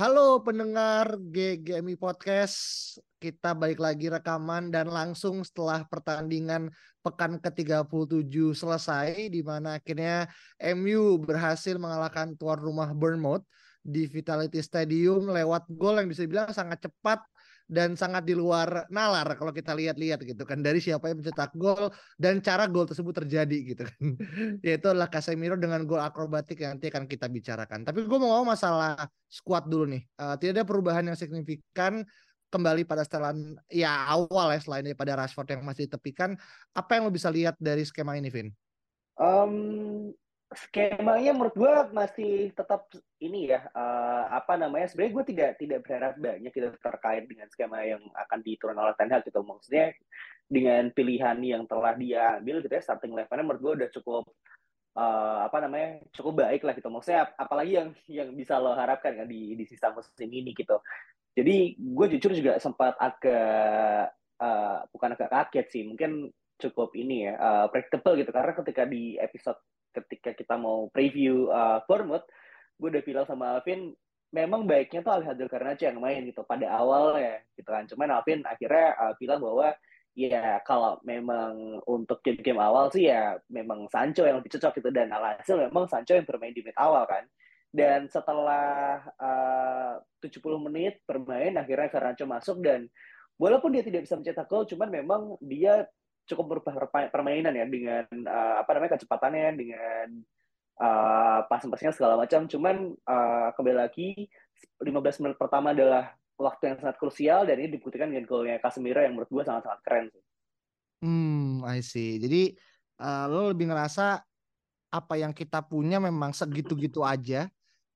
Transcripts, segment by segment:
Halo pendengar GGMI Podcast, kita balik lagi rekaman dan langsung setelah pertandingan pekan ke-37 selesai di mana akhirnya MU berhasil mengalahkan tuan rumah Bournemouth di Vitality Stadium lewat gol yang bisa dibilang sangat cepat dan sangat di luar nalar kalau kita lihat-lihat gitu kan dari siapa yang mencetak gol dan cara gol tersebut terjadi gitu kan. Yaitu adalah Casemiro dengan gol akrobatik yang nanti akan kita bicarakan. Tapi gue mau ngomong masalah squad dulu nih. Uh, tidak ada perubahan yang signifikan kembali pada setelan ya awal ya selain daripada Rashford yang masih ditepikan. Apa yang lo bisa lihat dari skema ini Vin? Um, skemanya menurut gue masih tetap ini ya uh, apa namanya sebenarnya gue tidak tidak berharap banyak gitu terkait dengan skema yang akan diturunkan oleh Ten Hag gitu. Maksudnya dengan pilihan yang telah dia ambil gitu ya starting eleven menurut gue udah cukup uh, apa namanya cukup baik lah gitu. Maksudnya ap apalagi yang yang bisa lo harapkan kan di di sisa musim ini gitu. Jadi gue jujur juga sempat agak uh, bukan agak kaget sih mungkin cukup ini ya uh, predictable gitu. Karena ketika di episode ketika kita mau preview uh, Bournemouth, gue udah bilang sama Alvin, memang baiknya tuh Alejandro Garnacho yang main gitu pada awal ya gitu kan. Cuman Alvin akhirnya uh, bilang bahwa ya kalau memang untuk game-game awal sih ya memang Sancho yang lebih cocok gitu dan alhasil memang Sancho yang bermain di mid awal kan. Dan setelah uh, 70 menit bermain akhirnya Garnacho masuk dan walaupun dia tidak bisa mencetak gol cuman memang dia cukup berubah permainan ya dengan uh, apa namanya kecepatannya dengan uh, passing-passingnya segala macam. Cuman uh, kembali lagi 15 menit pertama adalah waktu yang sangat krusial dan ini dibuktikan dengan golnya Casemiro yang menurut gue sangat-sangat keren. Hmm, I see. Jadi uh, lo lebih ngerasa apa yang kita punya memang segitu-gitu aja.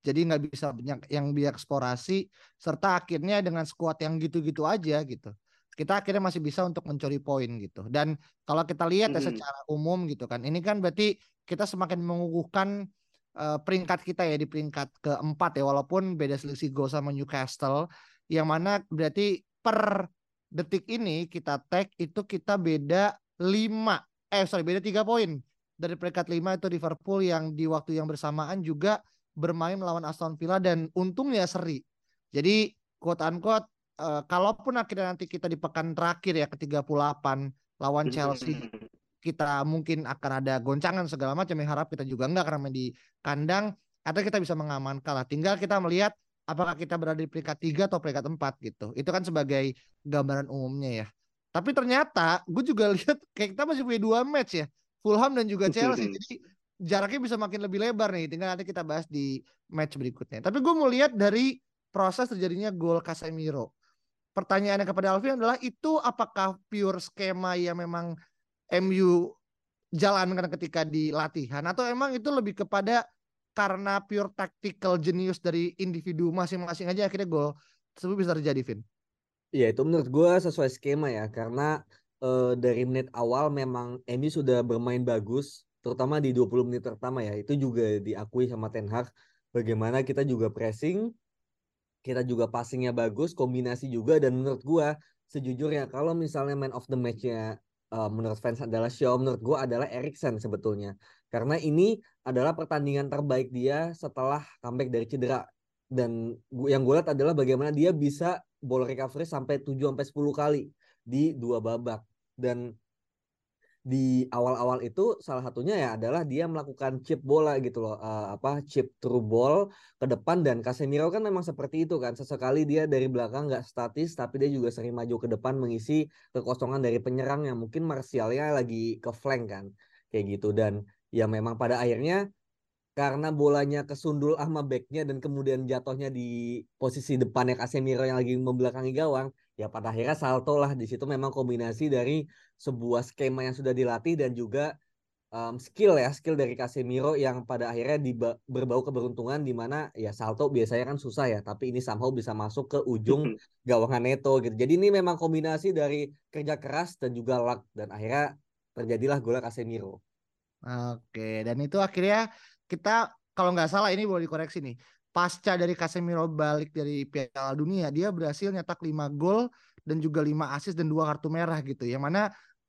Jadi nggak bisa banyak yang eksplorasi serta akhirnya dengan skuad yang gitu-gitu aja gitu kita akhirnya masih bisa untuk mencuri poin gitu. Dan kalau kita lihat ya secara umum gitu kan, ini kan berarti kita semakin mengukuhkan uh, peringkat kita ya di peringkat keempat ya, walaupun beda selisih gol sama Newcastle, yang mana berarti per detik ini kita tag itu kita beda 5 eh sorry beda tiga poin dari peringkat 5 itu Liverpool yang di waktu yang bersamaan juga bermain melawan Aston Villa dan untungnya seri. Jadi quote unquote uh, kalaupun akhirnya nanti kita di pekan terakhir ya ke 38 lawan Chelsea kita mungkin akan ada goncangan segala macam. Yang harap kita juga enggak karena di kandang atau kita bisa mengamankan lah. Tinggal kita melihat apakah kita berada di peringkat 3 atau peringkat 4 gitu. Itu kan sebagai gambaran umumnya ya. Tapi ternyata gue juga lihat kayak kita masih punya dua match ya Fulham dan juga Chelsea. Jadi jaraknya bisa makin lebih lebar nih. Tinggal nanti kita bahas di match berikutnya. Tapi gue mau lihat dari proses terjadinya gol Casemiro pertanyaannya kepada Alvin adalah itu apakah pure skema yang memang MU jalankan ketika di latihan atau emang itu lebih kepada karena pure tactical genius dari individu masing-masing aja akhirnya gol tersebut bisa terjadi Vin? Iya itu menurut gue sesuai skema ya karena uh, dari menit awal memang MU sudah bermain bagus terutama di 20 menit pertama ya itu juga diakui sama Ten Hag bagaimana kita juga pressing kita juga passingnya bagus, kombinasi juga dan menurut gua sejujurnya kalau misalnya man of the match-nya uh, menurut fans adalah Shaw, menurut gua adalah Erikson sebetulnya. Karena ini adalah pertandingan terbaik dia setelah comeback dari cedera dan yang gue lihat adalah bagaimana dia bisa ball recovery sampai 7 sampai 10 kali di dua babak dan di awal-awal itu salah satunya ya adalah dia melakukan chip bola gitu loh uh, apa chip true ball ke depan dan Casemiro kan memang seperti itu kan. Sesekali dia dari belakang nggak statis tapi dia juga sering maju ke depan mengisi kekosongan dari penyerang yang mungkin Martialnya lagi ke flank kan kayak gitu. Dan ya memang pada akhirnya karena bolanya kesundul sama backnya dan kemudian jatuhnya di posisi depannya Casemiro yang lagi membelakangi gawang ya pada akhirnya salto lah di situ memang kombinasi dari sebuah skema yang sudah dilatih dan juga um, skill ya, skill dari Casemiro yang pada akhirnya diba- berbau keberuntungan di mana ya salto biasanya kan susah ya, tapi ini somehow bisa masuk ke ujung gawangan Neto gitu. Jadi ini memang kombinasi dari kerja keras dan juga luck dan akhirnya terjadilah gol Casemiro. Oke, dan itu akhirnya kita kalau nggak salah ini boleh dikoreksi nih. Pasca dari Casemiro balik dari Piala Dunia, dia berhasil nyetak 5 gol dan juga 5 assist dan dua kartu merah gitu. Yang mana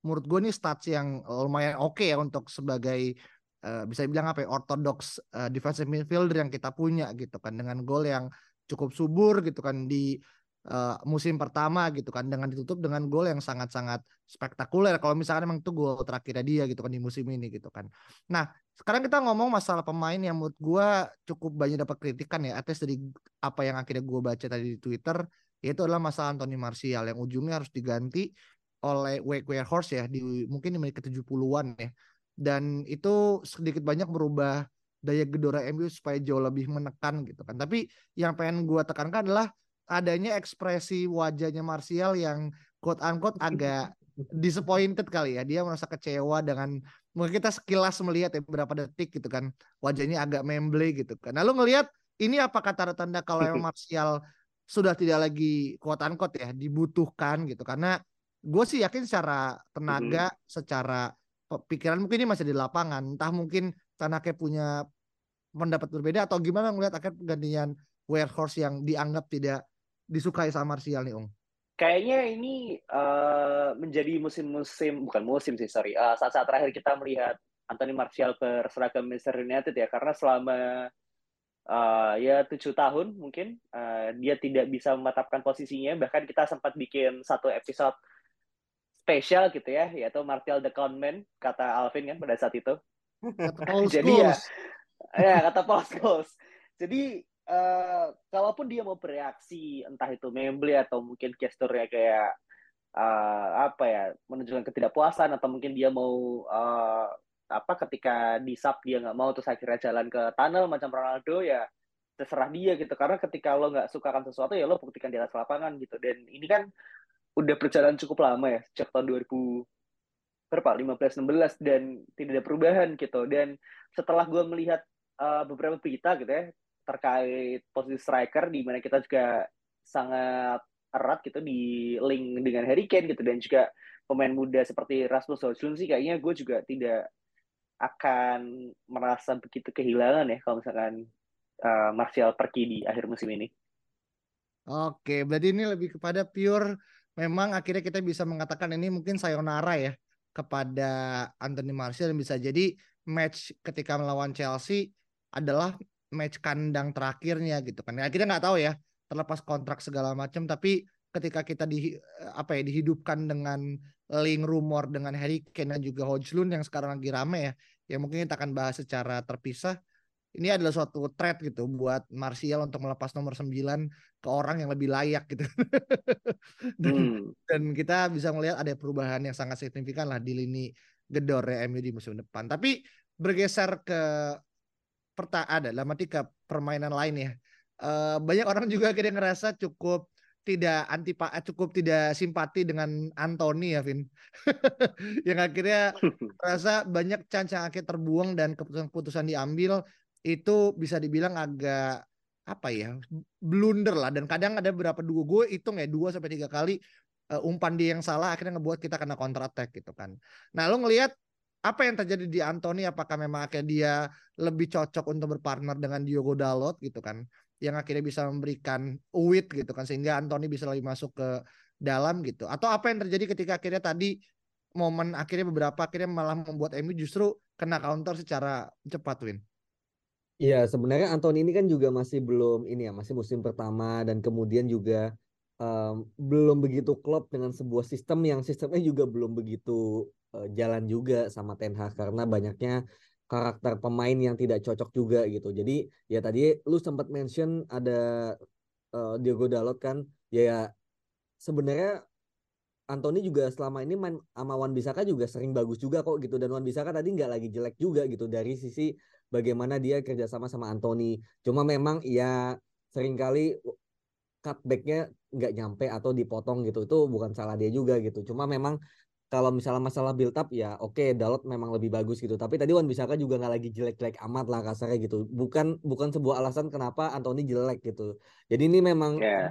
menurut gue ini stats yang lumayan oke okay ya untuk sebagai uh, bisa bilang apa ya ortodox uh, defensive midfielder yang kita punya gitu kan dengan gol yang cukup subur gitu kan di uh, musim pertama gitu kan dengan ditutup dengan gol yang sangat-sangat spektakuler kalau misalkan emang itu gol terakhirnya dia gitu kan di musim ini gitu kan. Nah, sekarang kita ngomong masalah pemain yang menurut gue cukup banyak dapat kritikan ya atas dari apa yang akhirnya gue baca tadi di Twitter yaitu adalah masalah Anthony Martial yang ujungnya harus diganti oleh Wake Horse ya di mungkin di menit ke-70-an ya. Dan itu sedikit banyak merubah daya gedora MU supaya jauh lebih menekan gitu kan. Tapi yang pengen gue tekankan adalah adanya ekspresi wajahnya Martial yang quote unquote agak disappointed kali ya. Dia merasa kecewa dengan mungkin kita sekilas melihat ya beberapa detik gitu kan. Wajahnya agak memble gitu kan. Nah lu ngelihat ini apa kata tanda kalau Martial sudah tidak lagi quote unquote ya dibutuhkan gitu karena gue sih yakin secara tenaga, mm-hmm. secara pikiran mungkin ini masih di lapangan. Entah mungkin Tanake punya pendapat berbeda atau gimana melihat akhir penggantian Warehorse yang dianggap tidak disukai sama Martial nih, Ung? Kayaknya ini uh, menjadi musim-musim bukan musim sih, sorry. Uh, saat-saat terakhir kita melihat Anthony Martial berseragam Manchester United ya, karena selama uh, ya tujuh tahun mungkin uh, dia tidak bisa mematapkan posisinya. Bahkan kita sempat bikin satu episode spesial gitu ya, yaitu Martial the Conman, kata Alvin kan pada saat itu. Jadi ya, ya kata Paul Scholes. Jadi uh, kalaupun dia mau bereaksi, entah itu memble atau mungkin gesturnya kayak uh, apa ya, menunjukkan ketidakpuasan atau mungkin dia mau uh, apa ketika di sub dia nggak mau terus akhirnya jalan ke tunnel macam Ronaldo ya terserah dia gitu. Karena ketika lo nggak suka kan sesuatu ya lo buktikan di atas lapangan gitu. Dan ini kan udah berjalan cukup lama ya sejak tahun 2000 berapa? 15 16 dan tidak ada perubahan gitu. Dan setelah gue melihat uh, beberapa berita gitu ya terkait posisi striker di mana kita juga sangat erat gitu di link dengan Harry Kane gitu dan juga pemain muda seperti Rasmus Højlund sih kayaknya gue juga tidak akan merasa begitu kehilangan ya kalau misalkan uh, Martial pergi di akhir musim ini. Oke, berarti ini lebih kepada pure memang akhirnya kita bisa mengatakan ini mungkin sayonara ya kepada Anthony Martial dan bisa jadi match ketika melawan Chelsea adalah match kandang terakhirnya gitu kan. Akhirnya nggak tahu ya terlepas kontrak segala macam tapi ketika kita di apa ya dihidupkan dengan link rumor dengan Harry Kane dan juga Hodgson yang sekarang lagi rame ya yang mungkin kita akan bahas secara terpisah ini adalah suatu threat gitu buat Martial untuk melepas nomor 9 ke orang yang lebih layak gitu. dan, hmm. dan kita bisa melihat ada perubahan yang sangat signifikan lah di lini gedor MU di musim depan. Tapi bergeser ke perta ada dalam arti ke permainan lain ya. Uh, banyak orang juga akhirnya ngerasa cukup tidak anti cukup tidak simpati dengan Anthony ya Vin yang akhirnya rasa banyak chance yang akhirnya terbuang dan keputusan-keputusan diambil itu bisa dibilang agak apa ya blunder lah dan kadang ada beberapa dua gue hitung ya dua sampai tiga kali uh, umpan dia yang salah akhirnya ngebuat kita kena counter attack gitu kan. Nah lo ngelihat apa yang terjadi di Anthony? Apakah memang akhirnya dia lebih cocok untuk berpartner dengan Diogo Dalot gitu kan? Yang akhirnya bisa memberikan uit gitu kan sehingga Anthony bisa lebih masuk ke dalam gitu. Atau apa yang terjadi ketika akhirnya tadi momen akhirnya beberapa akhirnya malah membuat MU justru kena counter secara cepat Win. Iya, sebenarnya Anthony ini kan juga masih belum ini ya, masih musim pertama dan kemudian juga um, belum begitu klop dengan sebuah sistem yang sistemnya juga belum begitu uh, jalan juga sama Ten Hag karena banyaknya karakter pemain yang tidak cocok juga gitu. Jadi ya tadi lu sempat mention ada uh, Diogo Dalot kan, ya, ya sebenarnya Anthony juga selama ini main sama Wan Bisaka juga sering bagus juga kok gitu dan Wan Bisaka tadi nggak lagi jelek juga gitu dari sisi bagaimana dia kerjasama sama Anthony. Cuma memang ya sering kali cutbacknya nggak nyampe atau dipotong gitu itu bukan salah dia juga gitu. Cuma memang kalau misalnya masalah build up ya oke okay, Dalot memang lebih bagus gitu. Tapi tadi Wan Bisaka juga nggak lagi jelek-jelek amat lah kasarnya gitu. Bukan bukan sebuah alasan kenapa Anthony jelek gitu. Jadi ini memang yeah,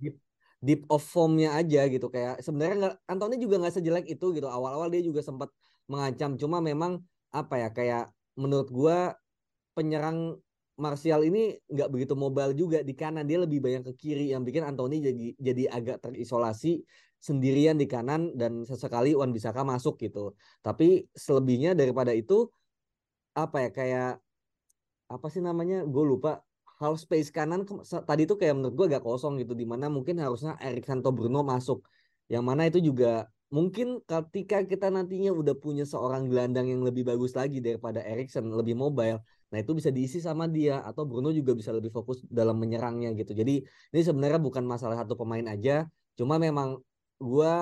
deep, deep of formnya aja gitu kayak sebenarnya Anthony juga nggak sejelek itu gitu. Awal-awal dia juga sempat mengancam. Cuma memang apa ya kayak menurut gua penyerang Martial ini nggak begitu mobile juga di kanan dia lebih banyak ke kiri yang bikin Anthony jadi jadi agak terisolasi sendirian di kanan dan sesekali Wan Bisaka masuk gitu. Tapi selebihnya daripada itu apa ya kayak apa sih namanya? Gue lupa. Half space kanan tadi tuh kayak menurut gue agak kosong gitu di mana mungkin harusnya Erik Santo Bruno masuk. Yang mana itu juga mungkin ketika kita nantinya udah punya seorang gelandang yang lebih bagus lagi daripada Erikson lebih mobile nah itu bisa diisi sama dia atau Bruno juga bisa lebih fokus dalam menyerangnya gitu. Jadi ini sebenarnya bukan masalah satu pemain aja cuma memang gue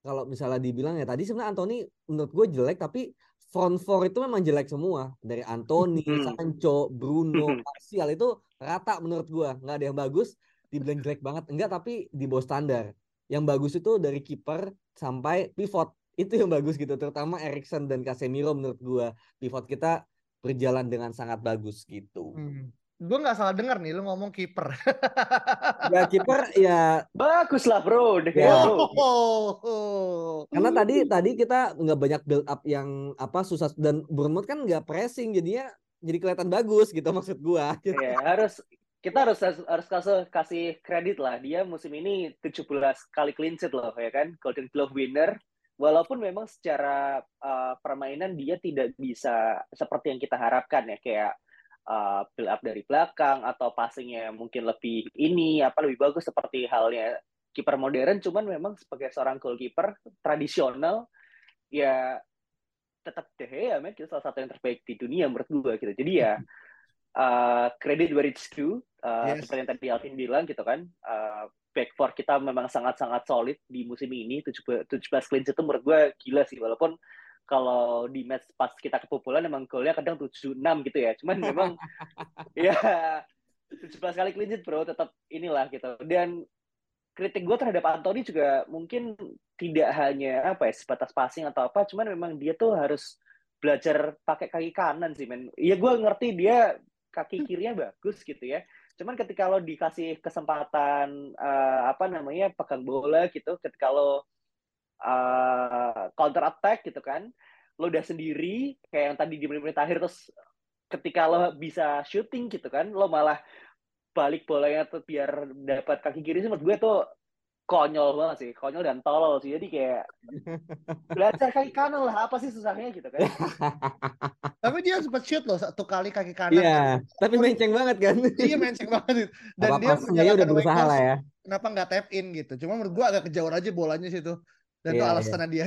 kalau misalnya dibilang ya tadi sebenarnya Anthony menurut gue jelek tapi front four itu memang jelek semua. Dari Anthony. Sancho, Bruno. Martial itu rata menurut gue nggak ada yang bagus dibilang jelek banget. Enggak tapi di bawah standar. Yang bagus itu dari kiper sampai pivot itu yang bagus gitu terutama Erikson dan Casemiro menurut gue pivot kita berjalan dengan sangat bagus gitu. Hmm gue nggak salah dengar nih lu ngomong kiper. ya kiper ya bagus lah bro. Ya. Oh, oh, oh. Karena tadi tadi kita nggak banyak build up yang apa susah dan Bournemouth kan nggak pressing jadinya jadi kelihatan bagus gitu maksud gue. Ya harus kita harus harus kasih kasih kredit lah. Dia musim ini 17 kali clean sheet loh ya kan? Golden Glove winner. Walaupun memang secara uh, permainan dia tidak bisa seperti yang kita harapkan ya. Kayak uh, up dari belakang atau passingnya mungkin lebih ini apa lebih bagus seperti halnya kiper modern. Cuman memang sebagai seorang goalkeeper tradisional ya tetap deh ya men. Kita salah satu yang terbaik di dunia menurut gue gitu. Jadi ya uh, kredit where it's due uh, yes. seperti yang tadi Alvin bilang gitu kan uh, back four kita memang sangat-sangat solid di musim ini 17, 17 clean itu menurut gue gila sih walaupun kalau di match pas kita kebobolan emang golnya kadang 7-6 gitu ya. Cuman memang ya 17 kali clean sheet bro tetap inilah gitu. Dan kritik gue terhadap Anthony juga mungkin tidak hanya apa ya sebatas passing atau apa, cuman memang dia tuh harus belajar pakai kaki kanan sih men. Iya gue ngerti dia kaki kirinya bagus gitu ya. Cuman ketika lo dikasih kesempatan uh, apa namanya pegang bola gitu, ketika lo uh, counter attack gitu kan lo udah sendiri kayak yang tadi di menit-menit akhir terus ketika lo bisa shooting gitu kan lo malah balik bolanya tuh biar dapat kaki kiri sih menurut gue tuh konyol banget sih konyol dan tolol sih. Jadi kayak belajar kaki kanan lah apa sih susahnya gitu kan? Tapi dia sempat shoot loh satu kali kaki kanan. Iya tapi menceng banget kan? Iya menceng banget. Dan apa dia udah berusaha lah ya. Kenapa nggak tap in gitu? Cuma menurut gua agak kejauhan aja bolanya situ dan iya, itu alasannya iya. dia.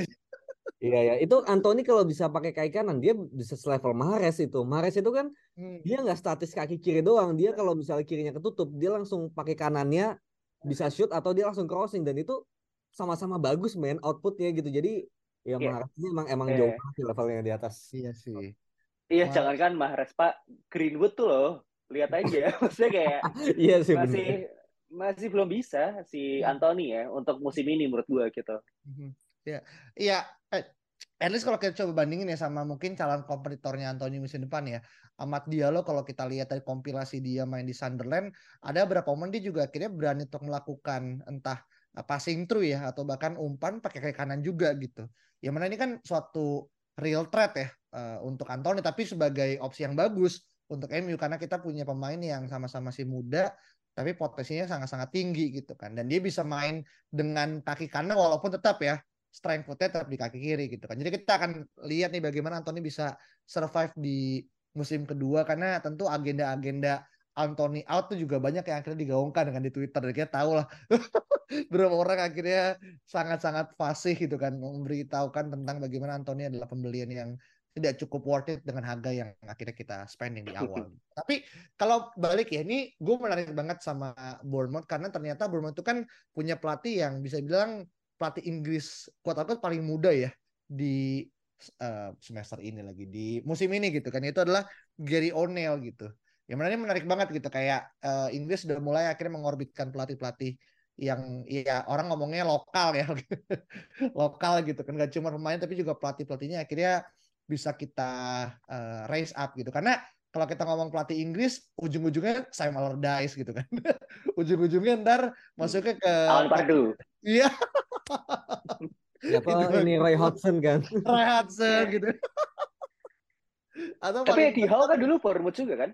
Iya ya, itu Anthony kalau bisa pakai kaki kanan dia bisa selevel Mahrez itu. Mahrez itu kan hmm. dia nggak statis kaki kiri doang. Dia kalau misalnya kirinya ketutup, dia langsung pakai kanannya bisa shoot atau dia langsung crossing dan itu sama-sama bagus men outputnya gitu. Jadi ya yeah. Mahrez emang emang yeah. jauh banget levelnya di atas. Iya sih. Iya, jangan kan Mahrez Pak Greenwood tuh loh. Lihat aja, maksudnya kayak iya sih masih bener masih belum bisa si hmm. Anthony ya untuk musim ini menurut gue gitu. Hmm. Ya, iya. Eh, at least kalau kita coba bandingin ya sama mungkin calon kompetitornya Anthony musim depan ya. Amat Diallo kalau kita lihat dari kompilasi dia main di Sunderland, ada beberapa momen dia juga akhirnya berani untuk melakukan entah eh, passing through ya atau bahkan umpan pakai kaki kanan juga gitu. Yang mana ini kan suatu real threat ya uh, untuk Anthony tapi sebagai opsi yang bagus untuk MU karena kita punya pemain yang sama-sama masih muda tapi potensinya sangat-sangat tinggi gitu kan dan dia bisa main dengan kaki kanan walaupun tetap ya strength footnya tetap di kaki kiri gitu kan jadi kita akan lihat nih bagaimana Anthony bisa survive di musim kedua karena tentu agenda-agenda Anthony out tuh juga banyak yang akhirnya digaungkan dengan di Twitter dan kita tahu lah berapa orang akhirnya sangat-sangat fasih gitu kan memberitahukan tentang bagaimana Anthony adalah pembelian yang tidak cukup worth it dengan harga yang akhirnya kita spending di awal. Tapi kalau balik ya, ini gue menarik banget sama Bournemouth karena ternyata Bournemouth itu kan punya pelatih yang bisa bilang pelatih Inggris kuat kuat paling muda ya di uh, semester ini lagi di musim ini gitu kan. Itu adalah Gary O'Neill gitu. Yang mana ini menarik banget gitu kayak uh, Inggris sudah mulai akhirnya mengorbitkan pelatih-pelatih yang ya orang ngomongnya lokal ya. Lokal gitu kan gak cuma pemain tapi juga pelatih pelatihnya akhirnya bisa kita uh, raise up gitu. Karena kalau kita ngomong pelatih Inggris ujung-ujungnya Sam Allardyce gitu kan. Ujung-ujungnya ntar masuknya ke Alan Pardew. Iya Ya, ini Roy Hodgson kan? Roy Hodgson gitu. Atau tapi Eddie Howe kan dulu Bournemouth juga kan?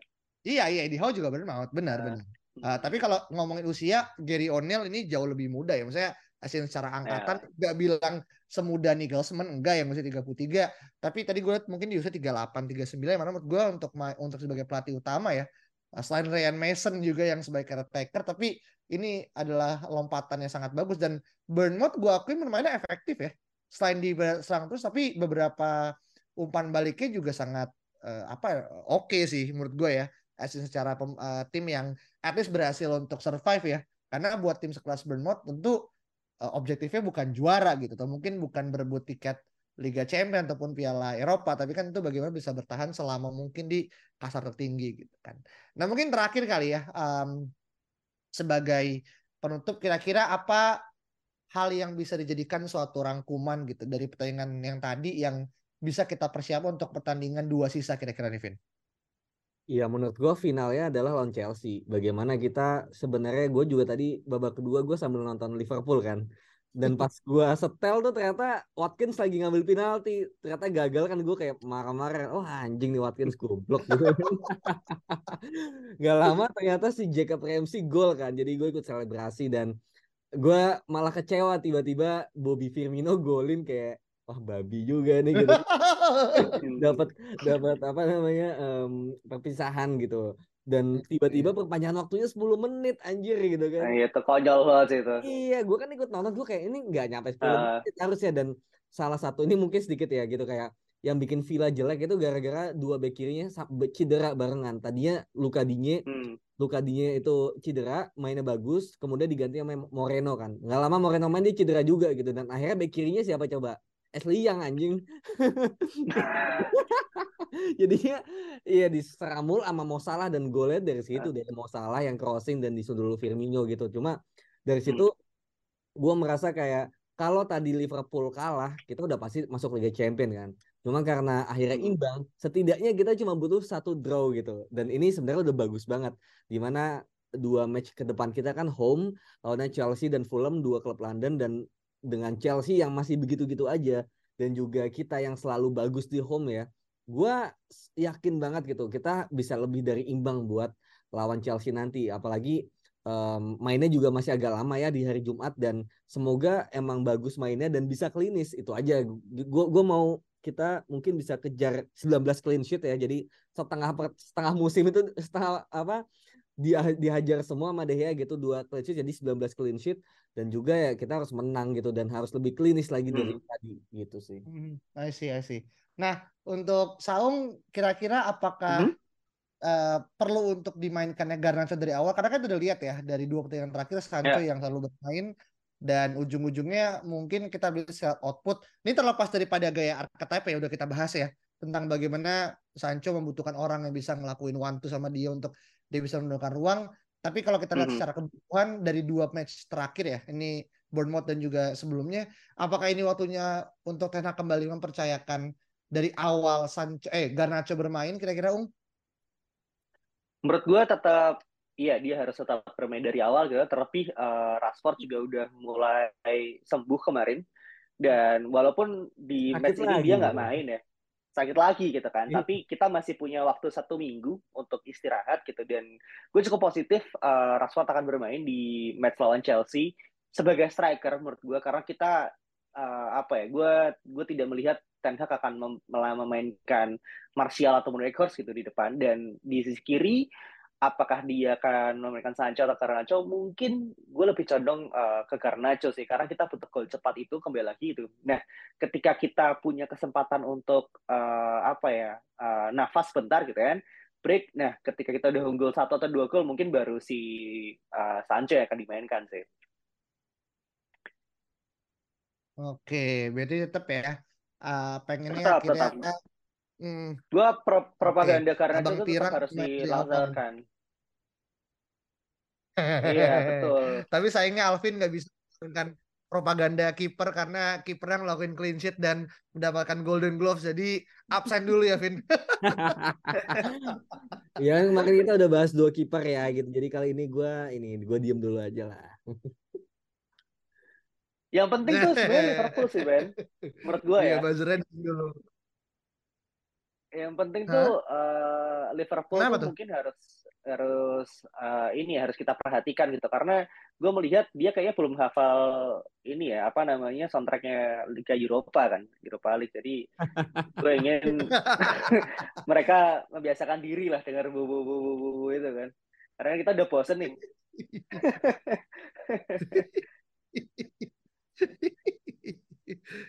Iya iya Eddie Howe juga benar benar benar. Uh, tapi kalau ngomongin usia, Gary O'Neil ini jauh lebih muda ya. Maksudnya asin secara angkatan yeah. nggak bilang semuda Nigelsmann enggak ya masih 33 tapi tadi gue lihat mungkin di usia 38 39 mana menurut gue untuk untuk sebagai pelatih utama ya selain Ryan Mason juga yang sebagai caretaker tapi ini adalah lompatan yang sangat bagus. Dan Bournemouth gue akui bermainnya efektif ya. Selain di serang terus tapi beberapa umpan baliknya juga sangat uh, apa ya, oke okay sih menurut gue ya. Asin secara pem, uh, tim yang at least berhasil untuk survive ya. Karena buat tim sekelas Bournemouth tentu uh, objektifnya bukan juara gitu atau mungkin bukan berebut tiket Liga Champions ataupun Piala Eropa, tapi kan itu bagaimana bisa bertahan selama mungkin di kasar tertinggi gitu kan. Nah mungkin terakhir kali ya um, sebagai penutup kira-kira apa hal yang bisa dijadikan suatu rangkuman gitu dari pertandingan yang tadi yang bisa kita persiapkan untuk pertandingan dua sisa kira-kira nih Vin? Iya menurut gue finalnya adalah lawan Chelsea. Bagaimana kita sebenarnya gue juga tadi babak kedua gue sambil nonton Liverpool kan. Dan pas gue setel tuh ternyata Watkins lagi ngambil penalti. Ternyata gagal kan gue kayak marah-marah. Oh anjing nih Watkins goblok gitu. Gak lama ternyata si Jacob Ramsey gol kan. Jadi gue ikut selebrasi dan gue malah kecewa tiba-tiba Bobby Firmino golin kayak wah babi juga nih gitu dapat dapat apa namanya um, perpisahan gitu dan tiba-tiba iya. perpanjangan waktunya 10 menit anjir gitu kan. Iya, itu konyol banget itu. Iya, gue kan ikut nonton gue kayak ini nggak nyampe 10 uh. menit harusnya dan salah satu ini mungkin sedikit ya gitu kayak yang bikin Villa jelek itu gara-gara dua back kirinya cedera barengan. Tadinya Luka Digne, hmm. Luka Digne itu cedera, mainnya bagus, kemudian diganti sama Moreno kan. Nggak lama Moreno main dia cedera juga gitu dan akhirnya back kirinya siapa coba? Ashley yang anjing. Jadinya iya diseramul sama Mo Salah dan golnya dari situ dari Mo Salah yang crossing dan disundul Firmino gitu. Cuma dari situ hmm. gue merasa kayak kalau tadi Liverpool kalah, kita udah pasti masuk Liga Champion kan. Cuma karena akhirnya hmm. imbang, setidaknya kita cuma butuh satu draw gitu. Dan ini sebenarnya udah bagus banget. Di mana dua match ke depan kita kan home lawannya Chelsea dan Fulham dua klub London dan dengan Chelsea yang masih begitu-gitu aja dan juga kita yang selalu bagus di home ya, gue yakin banget gitu kita bisa lebih dari imbang buat lawan Chelsea nanti. Apalagi um, mainnya juga masih agak lama ya di hari Jumat dan semoga emang bagus mainnya dan bisa klinis itu aja. Gue gue mau kita mungkin bisa kejar 19 clean sheet ya. Jadi setengah setengah musim itu setengah apa dia dihajar semua sama Dehya gitu dua clean sheet jadi 19 clean sheet dan juga ya kita harus menang gitu dan harus lebih klinis lagi hmm. dari tadi gitu sih. Hmm, I see, I see. Nah, untuk Saung kira-kira apakah hmm? uh, perlu untuk dimainkannya Garnacho dari awal? Karena kan udah lihat ya dari dua pertandingan terakhir Sancho yeah. yang selalu bermain dan ujung-ujungnya mungkin kita bisa output. Ini terlepas daripada gaya archetype ya udah kita bahas ya tentang bagaimana Sancho membutuhkan orang yang bisa ngelakuin one two sama dia untuk dia bisa menentukan ruang tapi kalau kita lihat mm -hmm. secara kebutuhan dari dua match terakhir ya, ini Bournemouth dan juga sebelumnya, apakah ini waktunya untuk Ten Hag kembali mempercayakan dari awal Sancho eh Garnacho bermain kira-kira Ung? Menurut gue tetap iya dia harus tetap bermain dari awal gitu. Terlebih uh, Rashford juga udah mulai sembuh kemarin dan walaupun di Sakit match ini dia nggak main ya sakit lagi gitu kan. Iya. Tapi kita masih punya waktu satu minggu untuk istirahat gitu dan gue cukup positif uh, Rashford akan bermain di match lawan Chelsea sebagai striker menurut gue karena kita uh, apa ya gue gue tidak melihat Ten Hag akan mem memainkan Martial atau Weghorst gitu di depan dan di sisi kiri apakah dia akan memberikan Sancho atau Garnacho mungkin gue lebih condong uh, ke Garnacho sih karena kita butuh gol cepat itu kembali lagi itu nah ketika kita punya kesempatan untuk uh, apa ya uh, nafas bentar gitu kan break nah ketika kita udah unggul satu atau dua gol mungkin baru si uh, Sancho yang akan dimainkan sih Oke, berarti tetap ya uh, pengennya tetap, akhirnya tetap. Hmm. Gua pro propaganda okay. karena itu tetap harus dilaksanakan. Iya, betul. Tapi sayangnya Alvin nggak bisa kan propaganda kiper karena kiper yang ngelakuin clean sheet dan mendapatkan golden gloves. Jadi absen dulu ya, Vin. ya kemarin kita udah bahas dua kiper ya gitu. Jadi kali ini gue ini gue diem dulu aja lah. Yang penting tuh sebenarnya Liverpool sih Ben. Menurut gue Iya, ya. buzzernya dulu. Yang penting tuh uh, Liverpool Kenapa tuh tuh? mungkin harus harus uh, ini harus kita perhatikan gitu karena gue melihat dia kayaknya belum hafal ini ya apa namanya soundtracknya Liga Eropa kan Eropa League jadi gue ingin mereka membiasakan diri lah dengar bu bu bu bu bu bu itu kan karena kita udah bosen nih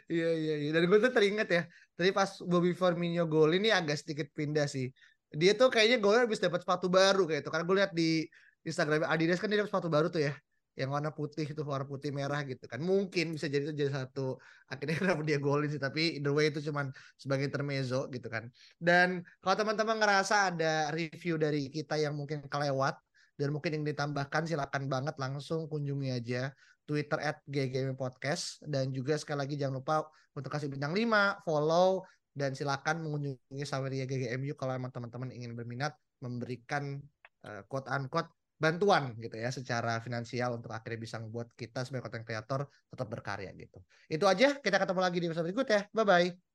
Iya iya iya. Dan gue tuh teringat ya. Tadi pas Bobby Firmino gol ini agak sedikit pindah sih. Dia tuh kayaknya golnya habis dapat sepatu baru kayak itu. Karena gue lihat di Instagram Adidas kan dia dapat sepatu baru tuh ya. Yang warna putih itu warna putih merah gitu kan. Mungkin bisa jadi itu jadi satu akhirnya kenapa dia golin sih. Tapi either way itu cuman sebagai intermezzo gitu kan. Dan kalau teman-teman ngerasa ada review dari kita yang mungkin kelewat dan mungkin yang ditambahkan silakan banget langsung kunjungi aja Twitter at GGM Podcast dan juga sekali lagi jangan lupa untuk kasih bintang 5, follow dan silakan mengunjungi Saweria GGMU kalau emang teman-teman ingin berminat memberikan uh, quote unquote bantuan gitu ya secara finansial untuk akhirnya bisa membuat kita sebagai content creator tetap berkarya gitu. Itu aja, kita ketemu lagi di episode berikut ya. Bye bye.